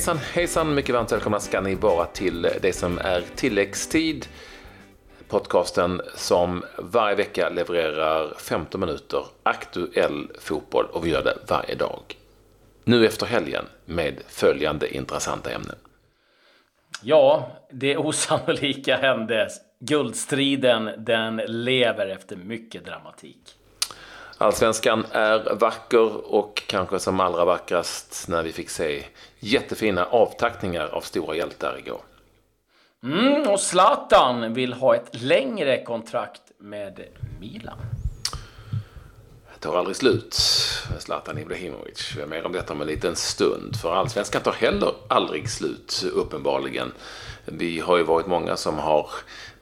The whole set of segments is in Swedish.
Hejsan hejsan, mycket varmt välkomna ska ni vara till det som är tilläggstid. Podcasten som varje vecka levererar 15 minuter aktuell fotboll och vi gör det varje dag. Nu efter helgen med följande intressanta ämnen. Ja, det osannolika hände. Guldstriden, den lever efter mycket dramatik. Allsvenskan är vacker och kanske som allra vackrast när vi fick se jättefina avtackningar av stora hjältar igår. Mm, och Zlatan vill ha ett längre kontrakt med Milan. Det tar aldrig slut, Zlatan Ibrahimovic. Mer om detta om en liten stund. För allsvenskan tar heller aldrig slut, uppenbarligen. Vi har ju varit många som har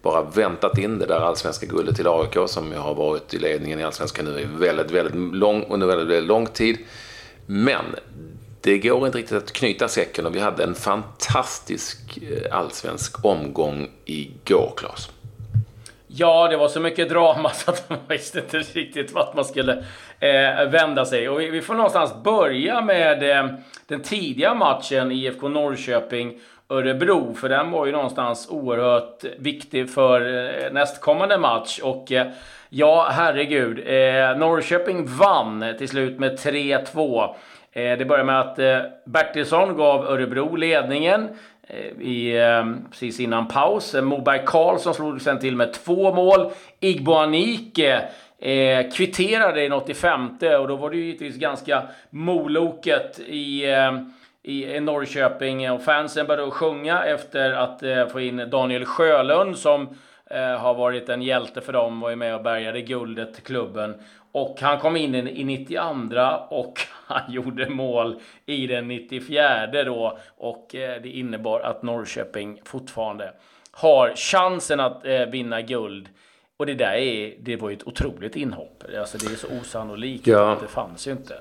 bara väntat in det där allsvenska guldet till AIK som har varit i ledningen i allsvenskan nu i väldigt, väldigt lång, under väldigt, väldigt lång tid. Men det går inte riktigt att knyta säcken och vi hade en fantastisk eh, allsvensk omgång igår, Claes. Ja, det var så mycket drama så att man visste inte riktigt vart man skulle eh, vända sig. Och vi, vi, får någonstans börja med eh, den tidiga matchen IFK Norrköping Örebro, för den var ju någonstans oerhört viktig för eh, nästkommande match. Och eh, ja, herregud. Eh, Norrköping vann till slut med 3-2. Det började med att Bertilsson gav Örebro ledningen i, precis innan paus. Moberg Karlsson slog sen till med två mål. Igbo Anike eh, kvitterade i 85 och då var det ju givetvis ganska moloket i i Norrköping och fansen började sjunga efter att eh, få in Daniel Sjölund som eh, har varit en hjälte för dem, var ju med och bärgade guldet till klubben. Och han kom in i 92 och han gjorde mål i den 94 då och eh, det innebar att Norrköping fortfarande har chansen att vinna guld. Och det där är, det var ju ett otroligt inhopp. Alltså det är så osannolikt ja. att det fanns ju inte.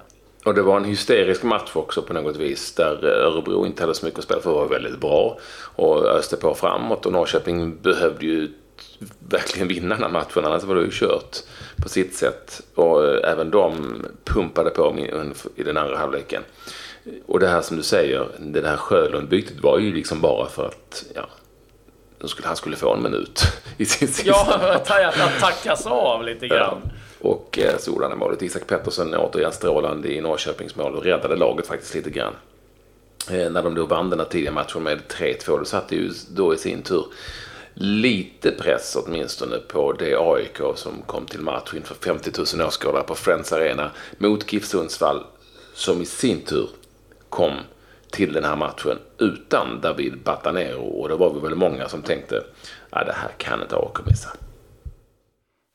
Och det var en hysterisk match också på något vis där Örebro inte hade så mycket att spela för. var väldigt bra och öste på framåt och Norrköping behövde ju verkligen vinna den här matchen annars var det ju kört på sitt sätt. Och även de pumpade på i den andra halvleken. Och det här som du säger, det här Sjölund-bytet var ju liksom bara för att ja, han skulle få en minut i sin sista Ja, att tackas av lite grann. Ja. Och eh, sådana målet. Isak Pettersson återigen strålande i Norrköpings mål och räddade laget faktiskt lite grann. Eh, när de då vann den här tidiga matchen med 3-2, då satte ju då i sin tur lite press åtminstone på det AIK som kom till match inför 50 000 åskådare på Friends Arena mot GIF Sundsvall som i sin tur kom till den här matchen utan David Batanero och då var vi väl många som tänkte att det här kan inte AIK missa.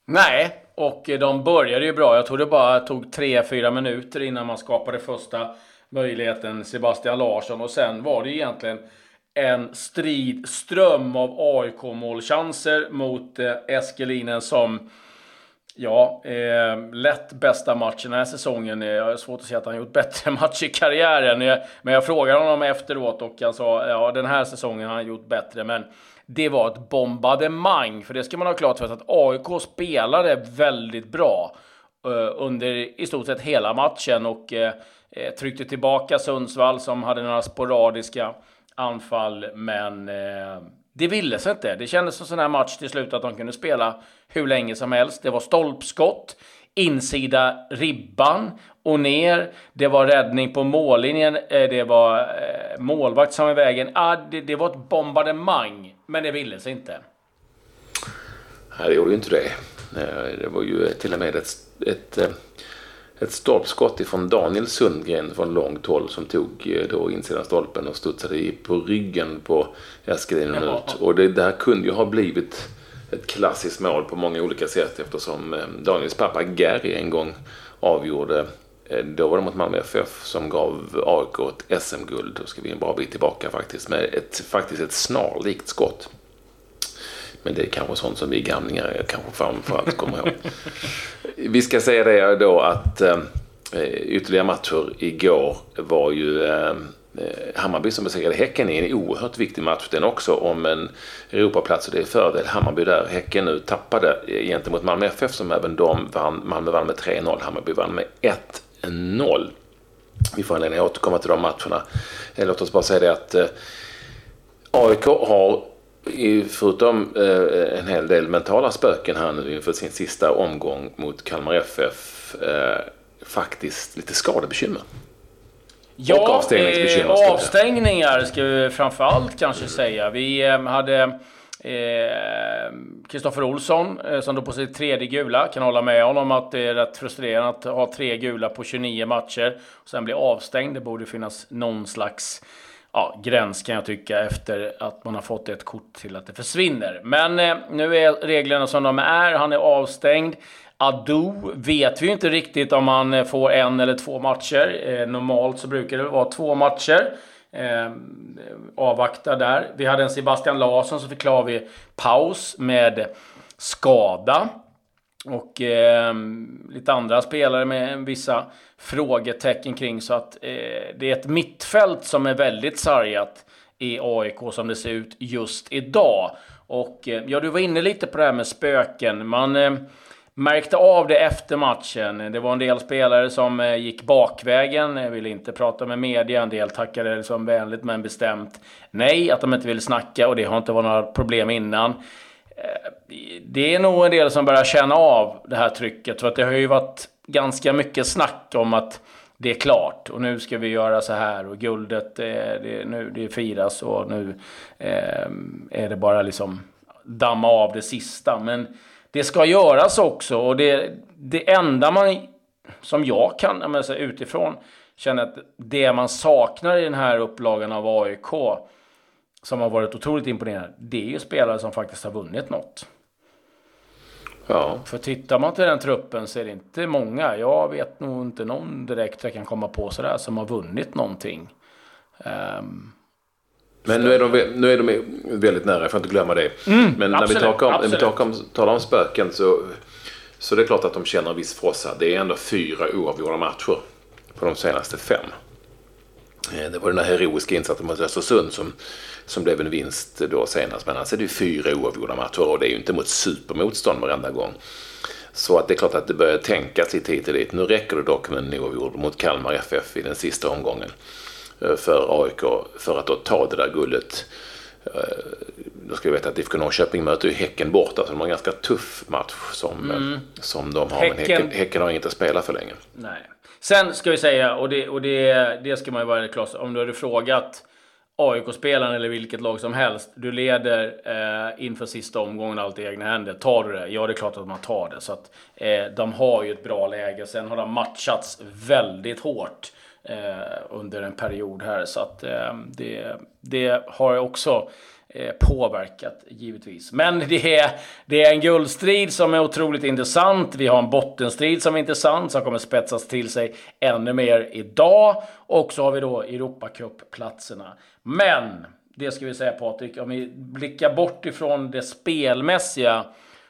Nej, och eh, de började ju bra. Jag tror det bara tog 3-4 minuter innan man skapade första möjligheten, Sebastian Larsson. Och sen var det egentligen en strid ström av AIK-målchanser mot eh, Eskelinen som Ja, eh, lätt bästa matchen den här säsongen. Eh, jag har svårt att se att han gjort bättre match i karriären. Eh, men jag frågade honom efteråt och han sa ja, den här säsongen har han gjort bättre. Men det var ett bombardemang. För det ska man ha klart för sig att AIK spelade väldigt bra eh, under i stort sett hela matchen och eh, eh tryckte tillbaka Sundsvall som hade några sporadiska anfall. Men det ville sig inte. Det kändes som en sån här match till slut att de kunde spela hur länge som helst. Det var stolpskott, insida ribban och ner. Det var räddning på mållinjen. Eh, det var eh, målvakt som var i vägen. Ah, det, det var ett bombardemang. Men det ville sig inte. Nej, det gjorde ju inte det. Eh, det var ju till och med ett, ett, ett stolpskott ifrån Daniel Sundgren från långt håll som tog eh, då insidan stolpen och studsade på ryggen på Eskelinen ja. ut. Och det där kunde ju ha blivit ett klassiskt mål på många olika sätt eftersom eh, Daniels pappa Gary en gång avgjorde då var det mot Malmö FF som gav AIK ett SM-guld. Då ska vi en bra bit tillbaka faktiskt. Med ett, faktiskt ett snarlikt skott. Men det är kanske sånt som vi gamlingar kanske framförallt kommer ihåg. vi ska säga det då att eh, ytterligare matcher igår var ju eh, Hammarby som besegrade Häcken i en oerhört viktig match den också om en Europaplats och det är fördel Hammarby där. Häcken nu tappade gentemot Malmö FF som även de vann. Malmö vann med 3-0, Hammarby vann med 1 0. vi får anledning att återkomma till de matcherna. Eh, låt oss bara säga det att eh, AIK har förutom eh, en hel del mentala spöken här nu inför sin sista omgång mot Kalmar FF eh, faktiskt lite skadebekymmer. Ja, och avstängningsbekymmer. Eh, avstängningar ska vi framförallt kanske säga. Vi hade Kristoffer eh, Olsson eh, som då på sitt tredje gula. Kan hålla med honom att det är rätt frustrerande att ha tre gula på 29 matcher och sen bli avstängd. Det borde finnas någon slags ja, gräns kan jag tycka efter att man har fått ett kort till att det försvinner. Men eh, nu är reglerna som de är. Han är avstängd. Ado vet vi inte riktigt om han eh, får en eller två matcher. Eh, normalt så brukar det vara två matcher. Eh, avvakta där. Vi hade en Sebastian Larsson så förklarade vi paus med skada. Och eh, lite andra spelare med vissa frågetecken kring. Så att eh, det är ett mittfält som är väldigt sargat i AIK som det ser ut just idag. Och eh, ja, du var inne lite på det här med spöken. Man eh, märkte av det efter matchen. Det var en del spelare som eh, gick bakvägen, ville inte prata med media. En del tackade liksom vänligt men bestämt nej, att de inte ville snacka och det har inte varit några problem innan det är nog en del som börjar känna av det här trycket. För att det har ju varit ganska mycket snack om att det är klart och nu ska vi göra så här och guldet det, nu, det firas och nu eh, är det bara liksom damma av det sista. Men det ska göras också och det, det enda man, som jag kan, jag menar, utifrån, känner att det man saknar i den här upplagan av AIK som har varit otroligt imponerande, det är ju spelare som faktiskt har vunnit något. Ja. För tittar man till den truppen så är det inte många. Jag vet nog inte någon direkt jag kan komma på sådär som har vunnit någonting. Um, men nu är, de, nu är de väldigt nära, jag får inte glömma det. Mm, Men när absolut, vi, talar om, när vi talar om, talar om spöken så, så det är klart att de känner en viss frossa. Det är ändå fyra oavgjorda matcher på de senaste fem. Eh, det var den här heroiska insatsen mot Östersund som, som blev en vinst då senast. Men alltså, annars är det ju fyra oavgjorda matcher och det är ju inte mot supermotstånd varenda gång. Så att det är klart att det börjar tänkas lite hit och dit. Nu räcker det dock med en oavgjord mot Kalmar FF i den sista omgången eh, för AIK för att då ta det där guldet. Eh, Eh, då ska vi veta att IFK Norrköping möter ju Häcken borta, så de har en ganska tuff match som, mm. som de har. Häcken... Men häcken, häcken har inte spelat för länge. Nej. Sen ska vi säga, och det, och det, det ska man ju vara klar om du hade frågat AIK-spelaren eller vilket lag som helst. Du leder eh, inför sista omgången allt i egna händer. Tar du det? Ja, det är klart att man tar det. Så att, eh, de har ju ett bra läge. Sen har de matchats väldigt hårt eh, under en period här. Så att eh, det, det har också Eh, Eh, påverkat givetvis. Men det är, det är en guldstrid som är otroligt intressant. Vi har en bottenstrid som är intressant som kommer spetsas till sig ännu mer idag. Och så har vi då Europacup-platserna. Men det ska vi säga Patrik, om vi blickar bort ifrån det spelmässiga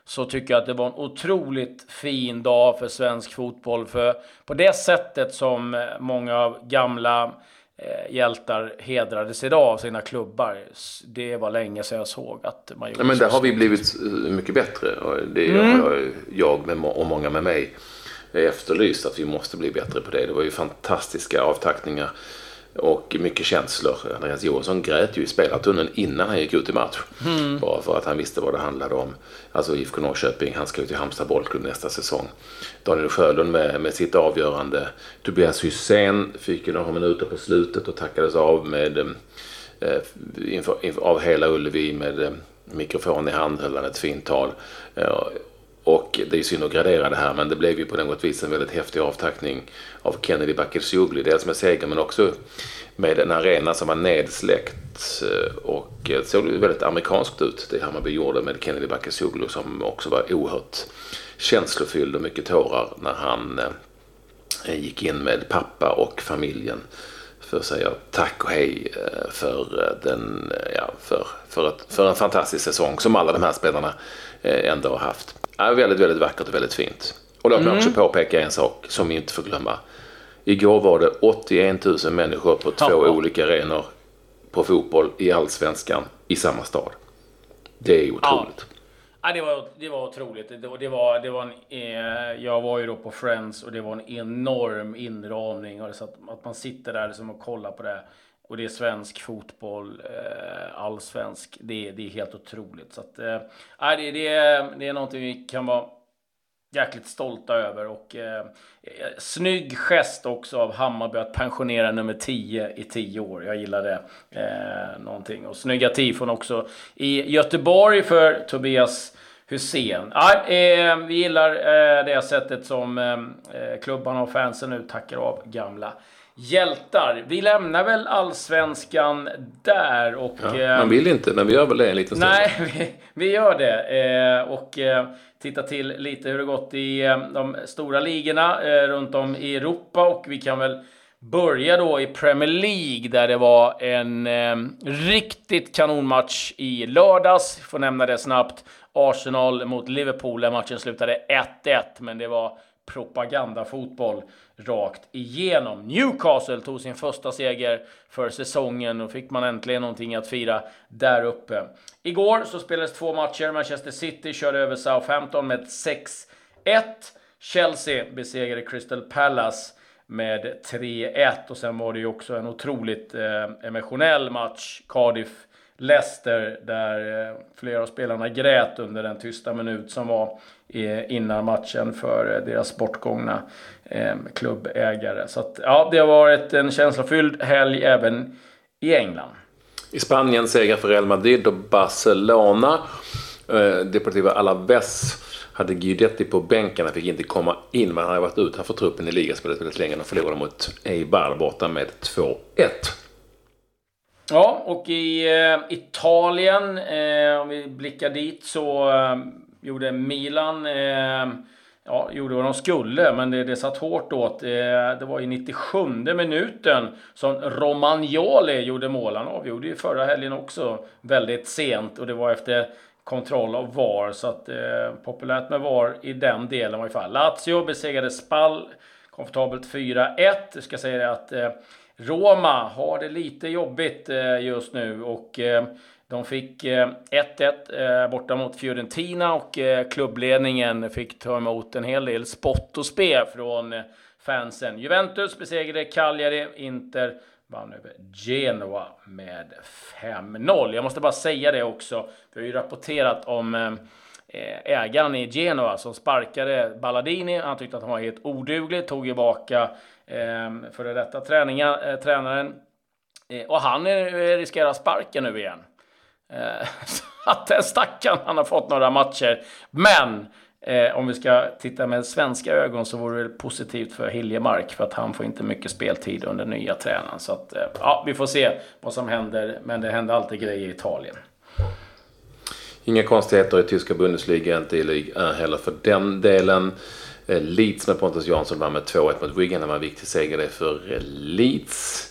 så tycker jag att det var en otroligt fin dag för svensk fotboll. För på det sättet som eh, många av gamla hjältar hedrades idag av sina klubbar. Det var länge sedan jag såg att man gjorde ja, Men där har vi blivit eh, mycket bättre. Det mm. har jag och många med mig efterlyst att vi måste bli bättre på det. Det var ju fantastiska avtackningar och mycket känslor. Andreas Johansson grät ju i spelartunneln innan han gick ut i match. Mm. Bara för att han visste vad det handlade om. Alltså IFK Norrköping, han ska ju till Halmstad bollklubb nästa säsong. Daniel Sjölund med, med sitt avgörande. Tobias Hysén fick ju några minuter på slutet och tackades av med eh, inför, inför, av hela Ullevi med eh, mikrofon i hand höll han ett fint tal. Eh, och det är synd att gradera det här men det blev ju på något vis en väldigt häftig avtackning av Kennedy Bakircioglu. Dels med seger men också med en arena som var nedsläckt eh, och såg väldigt amerikanskt ut det Hammarby gjorde med Kennedy Bakircioglu som också var oerhört känslofylld och mycket tårar när han eh, gick in med pappa och familjen för att säga tack och hej eh, för, den, ja, för, för, ett, för en fantastisk säsong som alla de här spelarna ändå har haft. Ja, väldigt, väldigt vackert och väldigt fint. Och låt mig mm. också påpeka en sak som vi inte får glömma. Igår var det 81 000 människor på två ja. olika arenor på fotboll i allsvenskan i samma stad. Det är otroligt. Ja. Ja, det, var, det var otroligt. Det, det var, det var en, eh, jag var ju då på Friends och det var en enorm inramning. Och så att, att man sitter där liksom och kollar på det. Och det är svensk fotboll, eh, allsvensk. Det, det är helt otroligt. Så att, eh, det, det, det är någonting vi kan vara jäkligt stolta över. Och eh, eh snygg gest också av Hammarby att pensionera nummer 10 i 10 år. Jag gillar det. Eh, någonting. Och snygga tifon också i Göteborg för Tobias Hussein. Ah, eh, vi gillar eh, det sättet som eh, eh klubbarna och fansen nu tackar av gamla hjältar. Vi lämnar väl allsvenskan där och... Ja, man vill inte, men vi gör väl det en liten stund. Nej, vi, vi gör det. och titta till lite hur det gått i eh, de stora ligorna eh, runt om i Europa och vi kan väl börja då i Premier League där det var en eh, riktigt kanonmatch i lördags. Får nämna det snabbt. Arsenal mot Liverpool där matchen slutade 1-1, men det var propagandafotboll rakt igenom. Newcastle tog sin första seger för säsongen och fick man äntligen någonting att fira där uppe. Igår så spelades två matcher. Manchester City körde över Southampton med 6-1. Chelsea besegrade Crystal Palace med 3-1 och sen var det ju också en otroligt eh, emotionell match. Cardiff Leicester där eh, flera av spelarna grät under den tysta minut som var eh, innan matchen för eh, deras bortgångna klubbägare. Så att, ja, det har varit en känslofylld helg även i England. I Spanien seger för Real Madrid och Barcelona. Deportiva Alaves hade Guidetti på bänken. Han fick inte komma in, men han hade varit utanför truppen i ligaspelet väldigt länge. De förlorade mot Eibar borta med 2-1. Ja, och i eh, Italien, eh, om vi blickar dit, så eh, gjorde Milan eh, Ja, gjorde vad de skulle, men det, det satt hårt åt. Eh, det var i 97 minuten som Romagnoli gjorde mål. Han avgjorde ju förra helgen också väldigt sent och det var efter kontroll av VAR. Så att eh, populärt med VAR i den delen var i fall. Lazio besegrade Spall komfortabelt 4-1. Jag ska säga det att eh, Roma har det lite jobbigt eh, just nu och eh, de fick eh, 1-1 borta mot Fiorentina och klubbledningen fick ta emot en hel del spott och spe från fansen. Juventus besegrade Cagliari, Inter vann över Genoa med 5-0. Jag måste bara säga det också. Vi har ju rapporterat om ägaren i Genoa som sparkade Balladini. Han tyckte att han var helt oduglig, tog tillbaka eh, före detta träningar, eh, tränaren. Eh, och han eh, riskerar sparken nu igen. Eh, så att den stackaren, han har fått några matcher. Men Eh, om vi ska titta med svenska ögon så vore det positivt för Hiljemark för att han får inte mycket speltid under nya tränaren. Så att, eh, ja, vi får se vad som händer, men det händer alltid grejer i Italien. Inga konstigheter i tyska Bundesliga, inte i Ligue 1 heller för den delen. Eh, Leeds med Pontus Jansson vann med 2-1 mot Wigan. Det var en viktig seger det för eh, Leeds.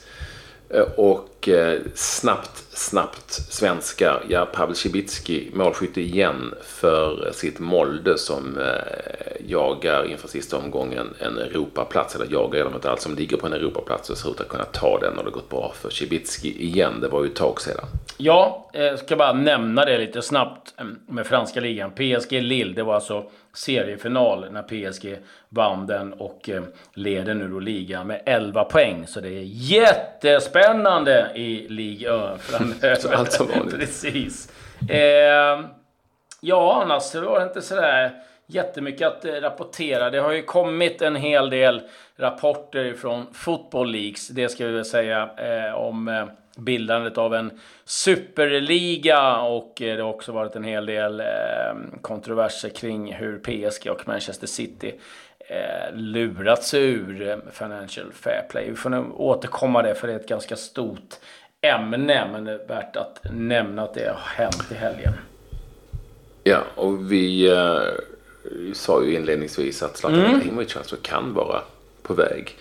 Eh, och snabbt, snabbt svenskar. Ja, Pavel Cibicki målskytte igen för sitt Molde som jagar inför sista omgången en Europaplats. Eller jagar genom de allt som ligger på en Europaplats och ser ut att kunna ta den. Och det har gått bra för Cibicki igen. Det var ju ett tag sedan. Ja, jag ska bara nämna det lite snabbt med franska ligan. PSG Lille, det var alltså seriefinal när PSG vann den och eh, leder nu då ligan med 11 poäng. Så det är jättespännande i Ligue 1 framöver. Allt som vanligt. Precis. Eh, ja, annars var det inte sådär jättemycket att eh, rapportera. Det har ju kommit en hel del rapporter från Football Leagues, det ska vi väl säga, eh, om eh, bildandet av en superliga och eh, det har också varit en hel del eh, kontroverser kring hur PSG och Manchester City eh, lurats ur eh, Financial Fair Play. Vi får nog återkomma det för det är ett ganska stort ämne men det är värt att nämna att det har hänt i helgen. Ja, och vi eh, sa ju inledningsvis att Zlatan mm. Ibrahimovic alltså kan vara på väg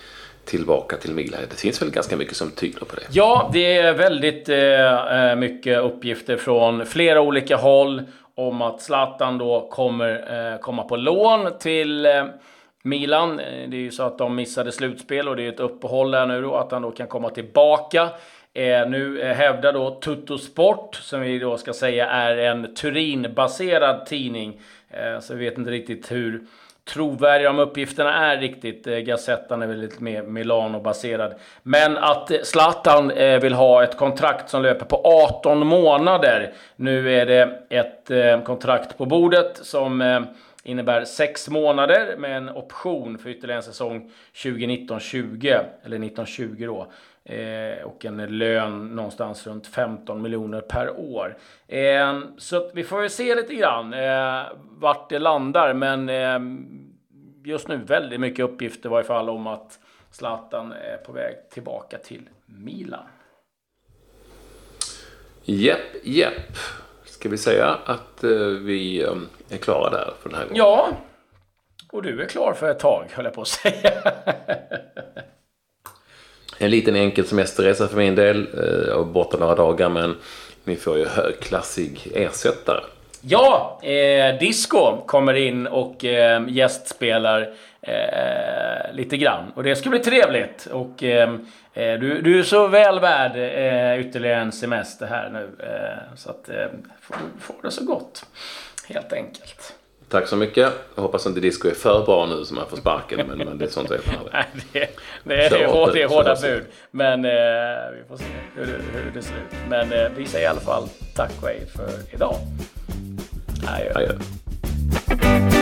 tillbaka till Milan. Det finns väl ganska mycket som tyder på det? Ja, det är väldigt eh, eh, mycket uppgifter från flera olika håll om att Zlatan då kommer eh, komma på lån till eh, Milan. Eh, det är ju så att de missade slutspel och det är ett uppehåll där nu då, att han då kan komma tillbaka. Eh, nu eh, hävdar då Tutto Sport, som vi då ska säga är en Turin-baserad tidning. Eh, så vi vet inte riktigt hur trovärdiga de uppgifterna är riktigt. Eh, Gazettan är väl lite mer Milano-baserad. Men att Zlatan eh, vill ha ett kontrakt som löper på 18 månader. Nu är det ett kontrakt på bordet som innebär sex månader med en option för ytterligare en säsong 2019-20, eller 1920 då. Eh, och en lön någonstans runt 15 miljoner per år. Eh, så vi får väl se lite grann eh, vart det landar, men eh, just nu väldigt mycket uppgifter i varje fall om att Zlatan är på väg tillbaka till Milan. Jepp, jepp. Ska vi säga att eh, vi eh, är klara där för den här gången? Ja, och du är klar för ett tag, höll jag på att säga. En liten enkel semesterresa för min del. Eh, Jag var borta några dagar men ni får ju högklassig ersättare. Ja, eh, Disco kommer in och eh, gästspelar eh, lite grann. Och det ska bli trevligt. Och eh, eh du, du är så väl värd eh, ytterligare en semester här nu. Eh, så att eh, får, får det så gott. Helt enkelt. Tack så mycket. Jag hoppas inte disco är för bra nu som man får sparken. Men, men det är sånt är Nej, det, det, är, hård, det är hårda bud. Men eh, vi får se hur, hur det ser ut. Men eh, vi säger i alla fall tack och hej för idag. Adjö. Adjö.